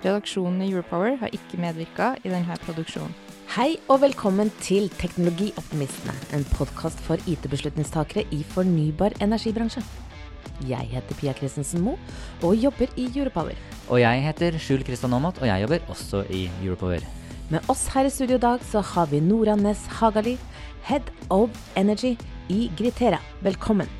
Redaksjonen i Europower har ikke medvirka i denne produksjonen. Hei og velkommen til Teknologioptimistene, en podkast for IT-beslutningstakere i fornybar energibransje. Jeg heter Pia Christensen Moe og jobber i Europower. Og jeg heter Skjul Kristian Aamodt, og jeg jobber også i Europower. Med oss her i studio i dag så har vi Nora Næss Hagali, Head of Energy i Gritera. Velkommen.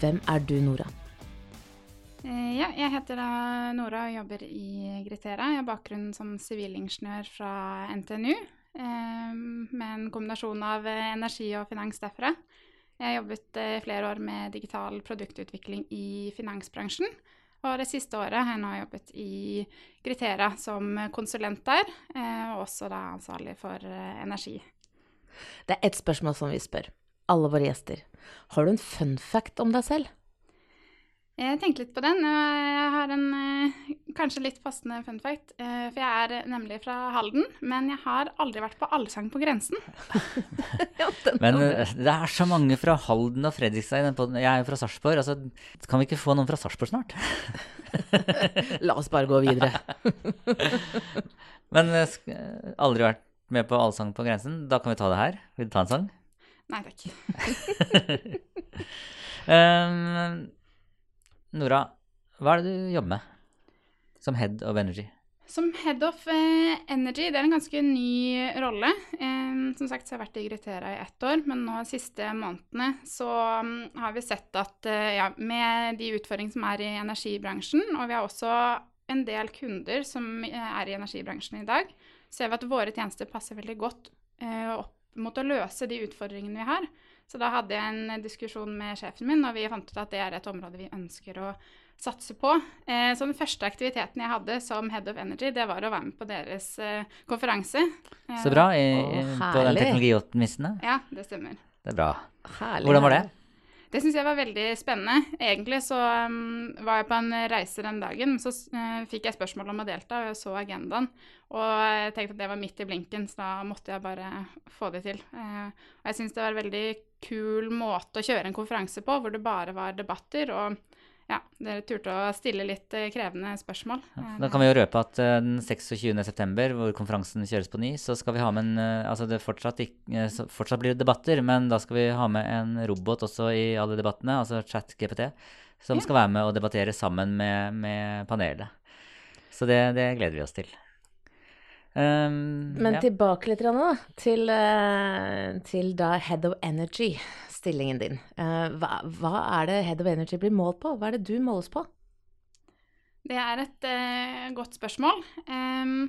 hvem er du, Nora? Eh, Ja, jeg heter Nora og jobber i Gritera. Jeg har bakgrunn som sivilingeniør fra NTNU, eh, med en kombinasjon av eh, energi og finans derfra. Jeg har jobbet flere år med digital produktutvikling i finansbransjen. Og det siste året har jeg nå jobbet i Gritera som konsulent der, og også da ansvarlig for energi. Det er ett spørsmål som vi spør alle våre gjester. Har du en fun fact om deg selv? Jeg tenkte litt på den. Jeg har en eh, kanskje litt passende fun fact. eh, For jeg er nemlig fra Halden, men jeg har aldri vært på Allsang på grensen. Men eh, det er så mange fra Halden og Fredrikstad i den podden. Jeg er jo fra Sarpsborg. Altså, kan vi ikke få noen fra Sarpsborg snart? La oss bare gå videre. Men aldri vært med på Allsang på grensen. Da kan vi ta det her. Vil du ta en sang? Nei takk. Um, Nora, hva er det du jobber med som head of energy? Som head of eh, energy, det er en ganske ny rolle. Eh, som sagt så har jeg vært i Gritera i ett år, men nå de siste månedene så mm, har vi sett at eh, ja, med de utfordringene som er i energibransjen, og vi har også en del kunder som eh, er i energibransjen i dag, ser vi at våre tjenester passer veldig godt opp mot å løse de utfordringene vi har. Så da hadde jeg en diskusjon med sjefen min, og vi fant ut at det er et område vi ønsker å satse på. Eh, så den første aktiviteten jeg hadde som Head of Energy, det var å være med på deres eh, konferanse. Eh, Så bra i, Å, på den teknologioptimistene. Ja, det stemmer. Det er bra. Herlig. Hvordan var det? Det syns jeg var veldig spennende. Egentlig så um, var jeg på en reise den dagen, så uh, fikk jeg spørsmål om å delta, og jeg så agendaen. Og jeg tenkte at det var midt i blinken, så da måtte jeg bare få det til. Uh, og jeg syns det var en veldig kul måte å kjøre en konferanse på, hvor det bare var debatter. Og ja, dere turte å stille litt uh, krevende spørsmål. Da kan vi jo røpe at eh, den 26. september, hvor konferansen kjøres på ny, så skal vi ha med en eh, Altså det fortsatt, eh, fortsatt blir det debatter, men da skal vi ha med en robot også i alle debattene, altså ChatGPT, som Ja. skal være med og debattere sammen med, med panelet. Så det, det gleder vi oss til. Um, Men ja. tilbake litt grann da, til, eh, til da Head of Energy, stillingen din. Eh, hva, hva er det Head of Energy blir målt på? Hva er det du måles på? Det er et uh, godt spørsmål. Um,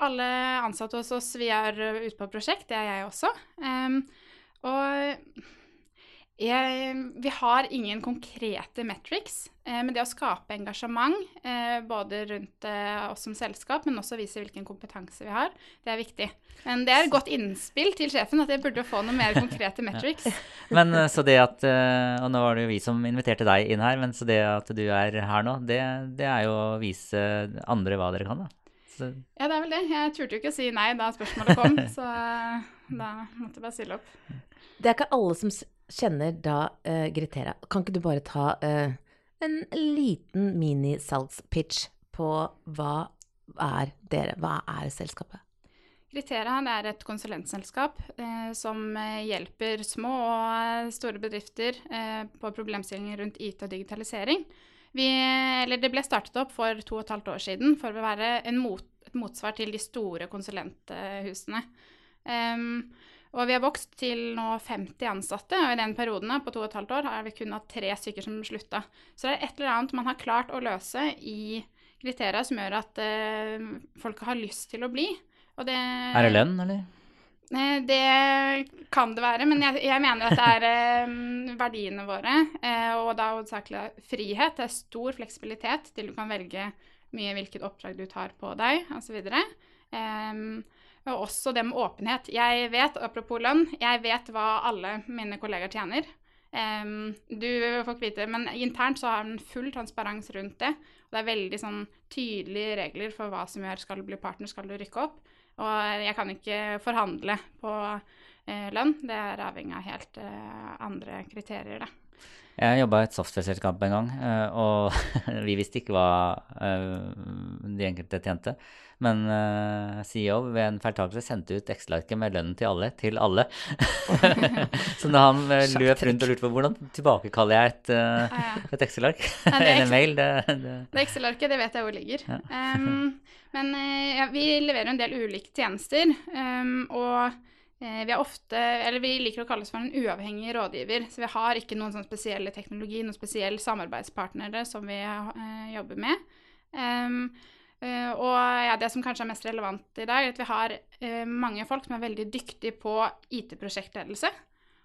alle ansatte hos oss, vi er ute på prosjekt, det er jeg også. Um, og jeg, vi har ingen konkrete metrics, eh, men det å skape engasjement eh, både rundt eh, oss som selskap, men også vise hvilken kompetanse vi har, det er viktig. Men det er et godt innspill til sjefen at jeg burde få noe mer konkrete metrics. Men eh, så det at eh, Og nå var det jo vi som inviterte deg inn her, men så det at du er her nå, det, det er jo å vise andre hva dere kan, da. Så, Ja, det er vel det. Jeg turte jo ikke å si nei da spørsmålet kom, så eh, da måtte jeg bare stille opp. Det er ikke alle som kjenner da uh, Gritera. Kan ikke du bare ta uh, en liten mini-salgspitch på hva er dere? Hva er selskapet? Gritera er et konsulentselskap eh, som eh, hjelper små og eh, store bedrifter eh, på problemstillinger rundt IT og digitalisering. Vi, det ble startet opp for to og et halvt år siden for å være mot, et motsvar til de store konsulenthusene. Um, og vi har vokst til nå 50 ansatte, og i den perioden på to og et halvt år har vi kun hatt tre stykker som slutta. Så det er et eller annet man har klart å løse i kriterier som gjør at uh, folk har lyst til å bli. Det, er det lønn, eller? Det kan det være, men jeg, jeg mener at det er eh, verdiene våre. Eh, og da hovedsakelig frihet. Det er stor fleksibilitet til du kan velge mye hvilket oppdrag du tar på deg, osv. Eh, og også det med åpenhet. Jeg vet, apropos lønn, jeg vet hva alle mine kolleger tjener. Um, du får ikke vite, men internt så har den full transparens rundt det. Og det er veldig sånn tydelige regler for hva som gjør skal du bli partner, skal du rykke opp. Og jeg kan ikke forhandle på uh, lønn. Det er avhengig av helt uh, andre kriterier, da. Jeg jobba i et software-selskap en gang, eh, og vi visste ikke hva eh, de enkelte tjente. Men eh, CEO ved en feiltakelse sendte ut Excel-arket med lønnen til alle, til alle. så da han løp rundt og lurte på hvordan tilbakekaller jeg et, et Excel-ark? Eller mail? Det, det. det Excel-arket, det vet jeg hvor ligger. Ja. Um, men ja, vi leverer en del ulike tjenester, um, og vi, ofte, vi, liker å kalles for en uavhengig rådgiver. Så vi har ikke noen sånn spesielle teknologi, noen spesielle samarbeidspartnere som vi jobber med. Um, Uh, og ja, det som kanskje er mest relevant i dag, er at vi har uh, mange folk som er veldig dyktige på IT-prosjektledelse.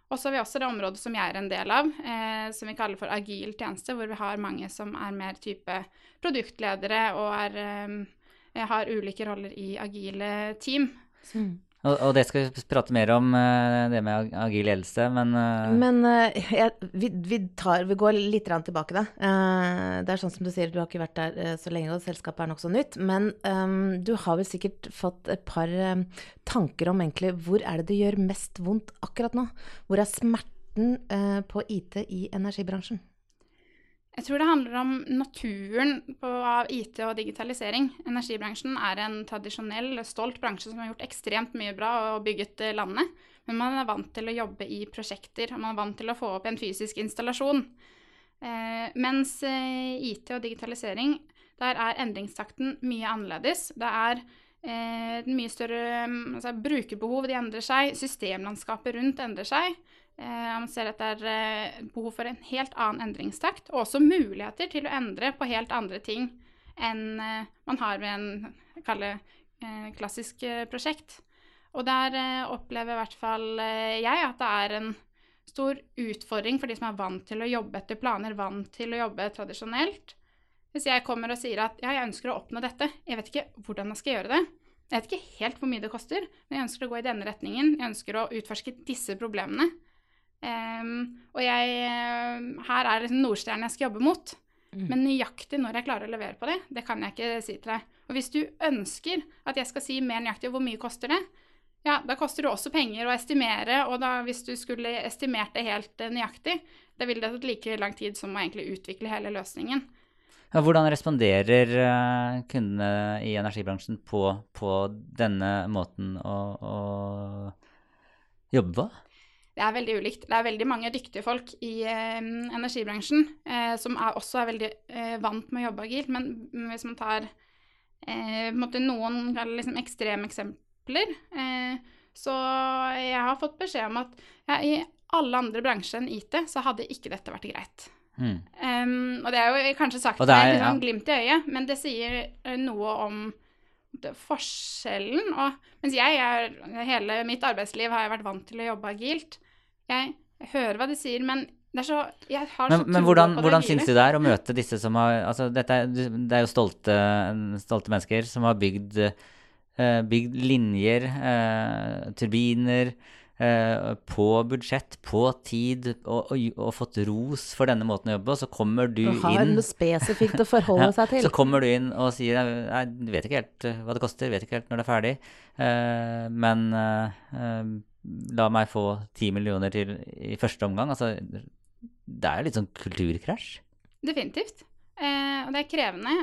Og så har vi også det området som jeg er en del av, uh, som vi kaller for agil tjeneste, hvor vi har mange som er mer type produktledere og er, har ulike roller i agile team. Mm. Og, og, det skal vi prate mer om, eh, det med agil ledelse, men uh... Men uh, jeg, vi, vi, tar, vi, går litt tilbake, da. Det er sånn som du sier, du har ikke vært der så lenge, og selskapet er nokså nytt. Men um, du har vel sikkert fått et par tanker om egentlig hvor er det det gjør mest vondt akkurat nå? Hvor er smerten på IT i energibransjen? Jeg tror det handler om naturen på, av IT og digitalisering. Energibransjen er en tradisjonell, stolt bransje som har gjort ekstremt mye bra og bygget eh, landet. Men man er vant til å jobbe i prosjekter, og man er vant til å få opp en fysisk installasjon. Eh, mens eh, IT og digitalisering, der er endringstakten mye annerledes. Det er eh, mye større altså, brukerbehov, de endrer seg. Systemlandskapet rundt endrer seg. Eh, man ser at det er eh, behov for en helt annen endringstakt, og også muligheter til å endre på helt andre ting enn man har ved en kalle, klassisk prosjekt. Og der opplever i hvert fall jeg at det er en stor utfordring for de som er vant til å jobbe etter planer, vant til å jobbe tradisjonelt. Hvis jeg kommer og sier at ja, jeg ønsker å oppnå dette, jeg vet ikke hvordan jeg skal gjøre det. Jeg vet ikke helt hvor mye det koster, men jeg ønsker å gå i denne retningen. Jeg ønsker å utforske disse problemene. Um, og jeg Her er det liksom Nordstjernen jeg skal jobbe mot. Mm. Men nøyaktig når jeg klarer å levere på det, det kan jeg ikke si til deg. Og hvis du ønsker at jeg skal si mer nøyaktig hvor mye koster det, ja, da koster det også penger å estimere, og da hvis du skulle estimert det helt uh, nøyaktig, da ville det tatt like lang tid som å egentlig utvikle hele løsningen. Hvordan responderer uh, kundene i energibransjen på, på denne måten å, å jobbe på? det er veldig ulikt. Det er veldig mange dyktige folk i eh, energibransjen eh, som er, også er veldig eh, vant med å jobbe agilt. Men hvis man tar eh, noen liksom ekstremeksempler, eh, så jeg har fått beskjed om at ja, i alle andre bransjer enn IT så hadde ikke dette vært greit. Mm. Um, og det er jo kanskje sagt med et liksom, glimt i øyet, men det sier eh, noe om forskjellen. Og mens jeg er, hele mitt arbeidsliv har jeg vært vant til å jobbe agilt, jeg, hører hva de sier, men det er så Jeg har men, så Men hvordan, på hvordan syns du det er å møte disse som har Altså, dette det er jo stolte, stolte mennesker som har bygd, uh, bygd linjer, uh, turbiner, uh, på budsjett, på tid, og, og, og, fått ros for denne måten å jobbe på, så kommer du, inn har noe spesifikt å forholde seg til. Så kommer du inn og sier Nei, du vet ikke helt hva det koster, vet ikke helt når det er ferdig, men la meg få ti millioner til i første omgang. Altså, det er jo litt sånn kulturkrasj. Definitivt. Eh, og det er krevende.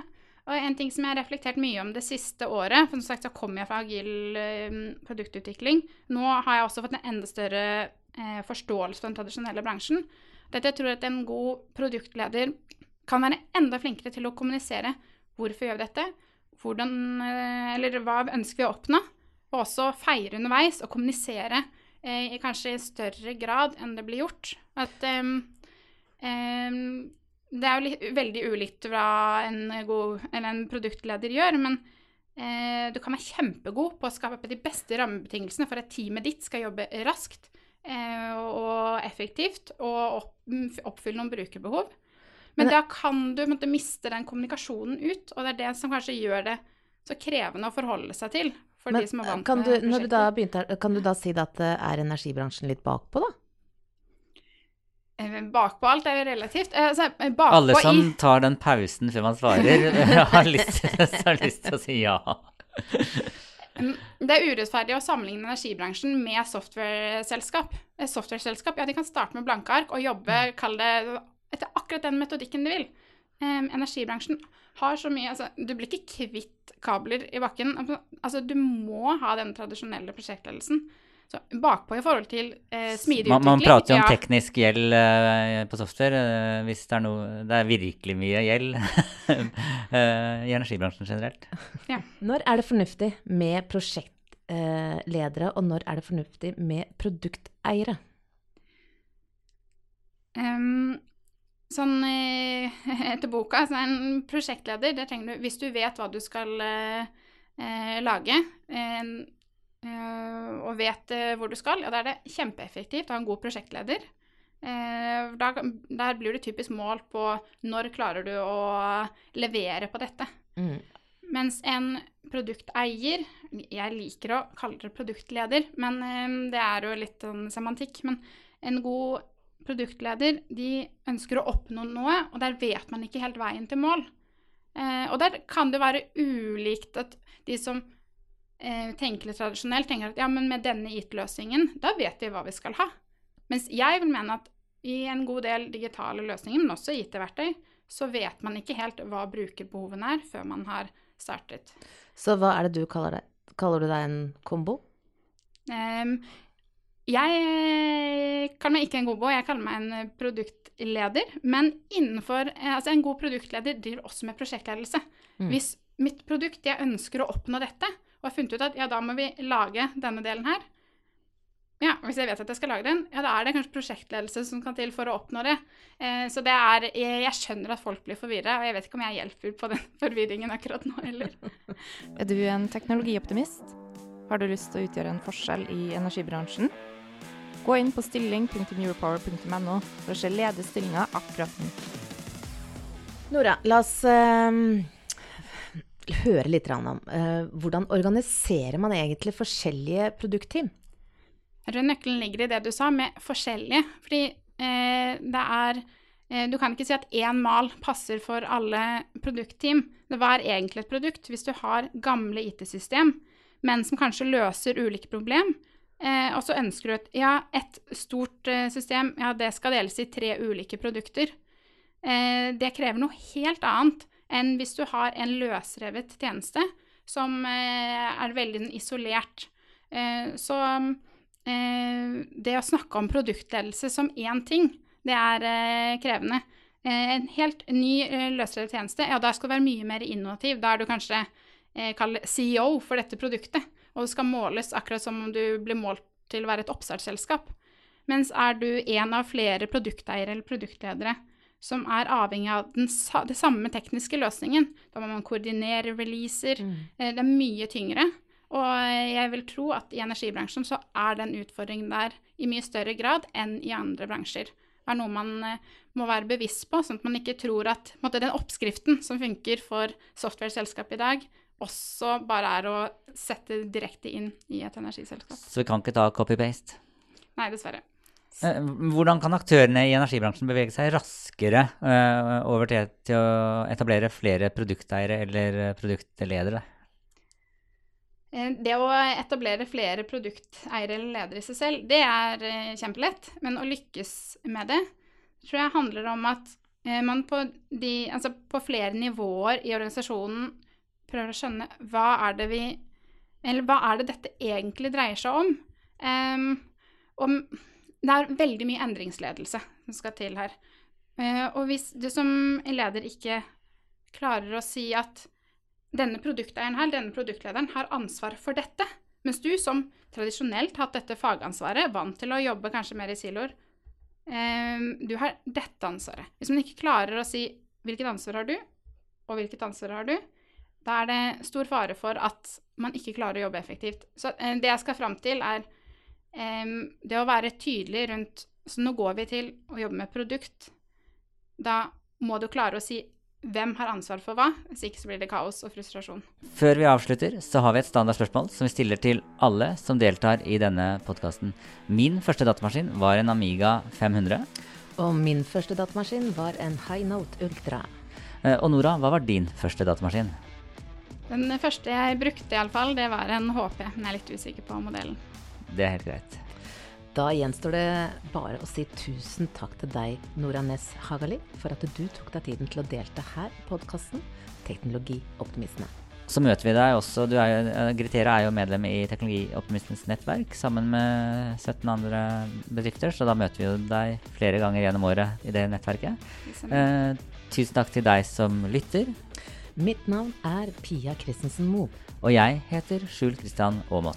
Og en ting som jeg har reflektert mye om det siste året For som sagt så kommer jeg fra agil eh, produktutvikling. Nå har jeg også fått en enda større eh, forståelse for den tradisjonelle bransjen. Dette jeg tror at en god produktleder kan være enda flinkere til å kommunisere hvorfor gjør vi dette, hvordan eh, Eller hva ønsker vi å oppnå? Og også feire underveis og kommunisere eh, kanskje større grad enn det blir gjort. At em, em, Det er jo litt, veldig ulikt hva en, god, eller en produktleder gjør, men eh, du kan være kjempegod på å skape de beste rammebetingelsene for at teamet ditt skal jobbe raskt eh, og effektivt og opp, oppfylle noen brukerbehov. Men, Men- da kan du måtte miste den kommunikasjonen ut, og det er det som kanskje gjør det så krevende å forholde seg til for Men de som er vant kan du, med prosjektet. du da begynte kan du da si at eh, er energibransjen litt bakpå, da? Eh, Bakpå alt er jo relativt. Eh, altså, eh, Alle som i tar den pausen før man svarer, har lyst, har lyst til å si ja. Mm, Det er urettferdig å sammenligne energibransjen med softwareselskap. Softwareselskap ja, de kan starte med blanke ark og jobbe kall det, etter akkurat den metodikken de vil. Energibransjen har så mye altså, Du blir ikke kvitt kabler i bakken. Altså, du må ha den tradisjonelle prosjektledelsen. Så bakpå i forhold til eh, smidig Man, man prater jo om ja. teknisk gjeld eh, på software, eh, hvis det er noe Det er virkelig mye gjeld eh, i energibransjen generelt. Når er det fornuftig med prosjektledere, og når er det fornuftig med produkteiere? Um, sånn eh, etter boka, så er en prosjektleder, det trenger du hvis du vet hva du skal eh, lage, en, eh, og vet eh, hvor du skal, ja, da er det kjempeeffektivt å ha en god prosjektleder. Eh, da, der blir du typisk målt på når klarer du å levere på dette. Mm. Mens en produkteier Jeg liker å kalle det produktleder, men eh, det er jo litt sånn semantikk. Men en god produktleder, de ønsker å oppnå noe, og der vet man ikke helt veien til mål. Eh, og der kan det være ulikt at de som eh, tenker litt tradisjonelt, tenker at ja, men med denne IT-løsningen, da vet vi hva vi skal ha. Mens jeg vil mene at i en god del digitale løsninger, men også IT-verktøy, så vet man ikke helt hva brukerbehovene er før man har startet. Så hva er det du kaller det? Kaller du deg en kombo? Um, jeg eh, kaller meg ikke en kombo, jeg kaller meg en eh, produktleder. Men innenfor eh, Altså, en god produktleder driver også med prosjektledelse. Mm. Hvis mitt produkt, jeg ønsker å oppnå dette, og har funnet ut at ja, da må vi lage denne delen her. Ja, hvis jeg vet at jeg skal lage den, ja, da er det kanskje prosjektledelse som kan til for å oppnå det. Eh, så det er Jeg, jeg skjønner at folk blir forvirra, og jeg vet ikke om jeg hjelper på den forvirringen akkurat nå heller. Er du en teknologioptimist? Har du lyst til å utgjøre en forskjell i energibransjen? Gå inn på stilling.europower.no for å se ledige stillinger akkurat nå. Nora, la oss eh, høre litt om eh, hvordan organiserer man egentlig forskjellige produktteam? Jeg tror nøkkelen ligger i det du sa, med forskjellige. Fordi eh, det er eh, Du kan ikke si at én mal passer for alle produktteam. Det var egentlig et produkt hvis du har gamle IT-system, men som kanskje løser ulike problem. Eh, og så ønsker du et, ja, et stort eh, system, ja, det skal deles i tre ulike produkter. Eh, det krever noe helt annet enn hvis du har en løsrevet tjeneste som eh, er veldig isolert. Eh, så eh, det å snakke om produktledelse som én ting, det er krevende. En helt ny løsrevet tjeneste, ja, der skal du være mye mer innovativ. Da er du kanskje CEO for dette produktet, og det skal måles akkurat som om du blir målt til å være et oppstartsselskap. Mens er du en av flere produkteiere eller produktledere som er avhengig av den, sa- det samme tekniske løsningen, da må man koordinere releaser, Mm. det er mye tyngre. Og jeg vil tro at i energibransjen så er den utfordringen der i mye større grad enn i andre bransjer. Det er noe man eh, må være bevisst på, sånn at man ikke tror at på en måte, den oppskriften som funker for software-selskap i dag, også bare er å sette direkte inn i et energiselskap. Så vi kan ikke ta copy-paste. Nei, dessverre. Eh, Hvordan kan aktørene i energibransjen bevege seg raskere eh, over til, til å etablere flere produkteiere eller eh, produktledere? Det å etablere flere produkteiere eller ledere i seg selv, det er kjempelett. Men å lykkes med det tror jeg handler om at man på, de, altså på flere nivåer i organisasjonen prøver å skjønne hva er det vi Eller hva er det dette egentlig dreier seg om? Um, om det er veldig mye endringsledelse som skal til her. Eh, og hvis du som leder ikke klarer å si at denne produkteieren her, denne produktlederen, har ansvar for dette. Mens du som tradisjonelt har hatt dette fagansvaret, vant til å jobbe kanskje mer i siloer, eh, du har dette ansvaret. Hvis man ikke klarer å si hvilket ansvar har du, og hvilket ansvar har du, da er det stor fare for at man ikke klarer å jobbe effektivt. Så eh, det jeg skal fram til, er det å være tydelig rundt Så nå går vi til å jobbe med produkt. Da må du klare å si hvem har ansvar for hva, hvis ikke så blir det kaos og frustrasjon. Før vi avslutter, så har vi et standardspørsmål som vi stiller til alle som deltar i denne podkasten. Min første datamaskin var en Amiga 500. Og min første datamaskin var en High Note Ultra. Eh, Og Nora, hva var din første datamaskin? Den første jeg brukte, iallfall, det var en HP, men jeg er litt usikker på modellen. Det er helt greit. Da gjenstår det bare å si tusen takk til deg, Nora Næss Hagali, for at du tok deg tiden til å delta her i podkasten Teknologioptimistene. Så møter vi deg også du er, jo- eh, Gritera er jo medlem i Teknologioptimistenes nettverk sammen med 17 andre bedrifter, så da møter vi jo deg flere ganger gjennom året i det nettverket. Eh, tusen takk til deg som lytter, Mitt navn er Pia Christensen Moe. og jeg heter Skjul Kristian Aamodt.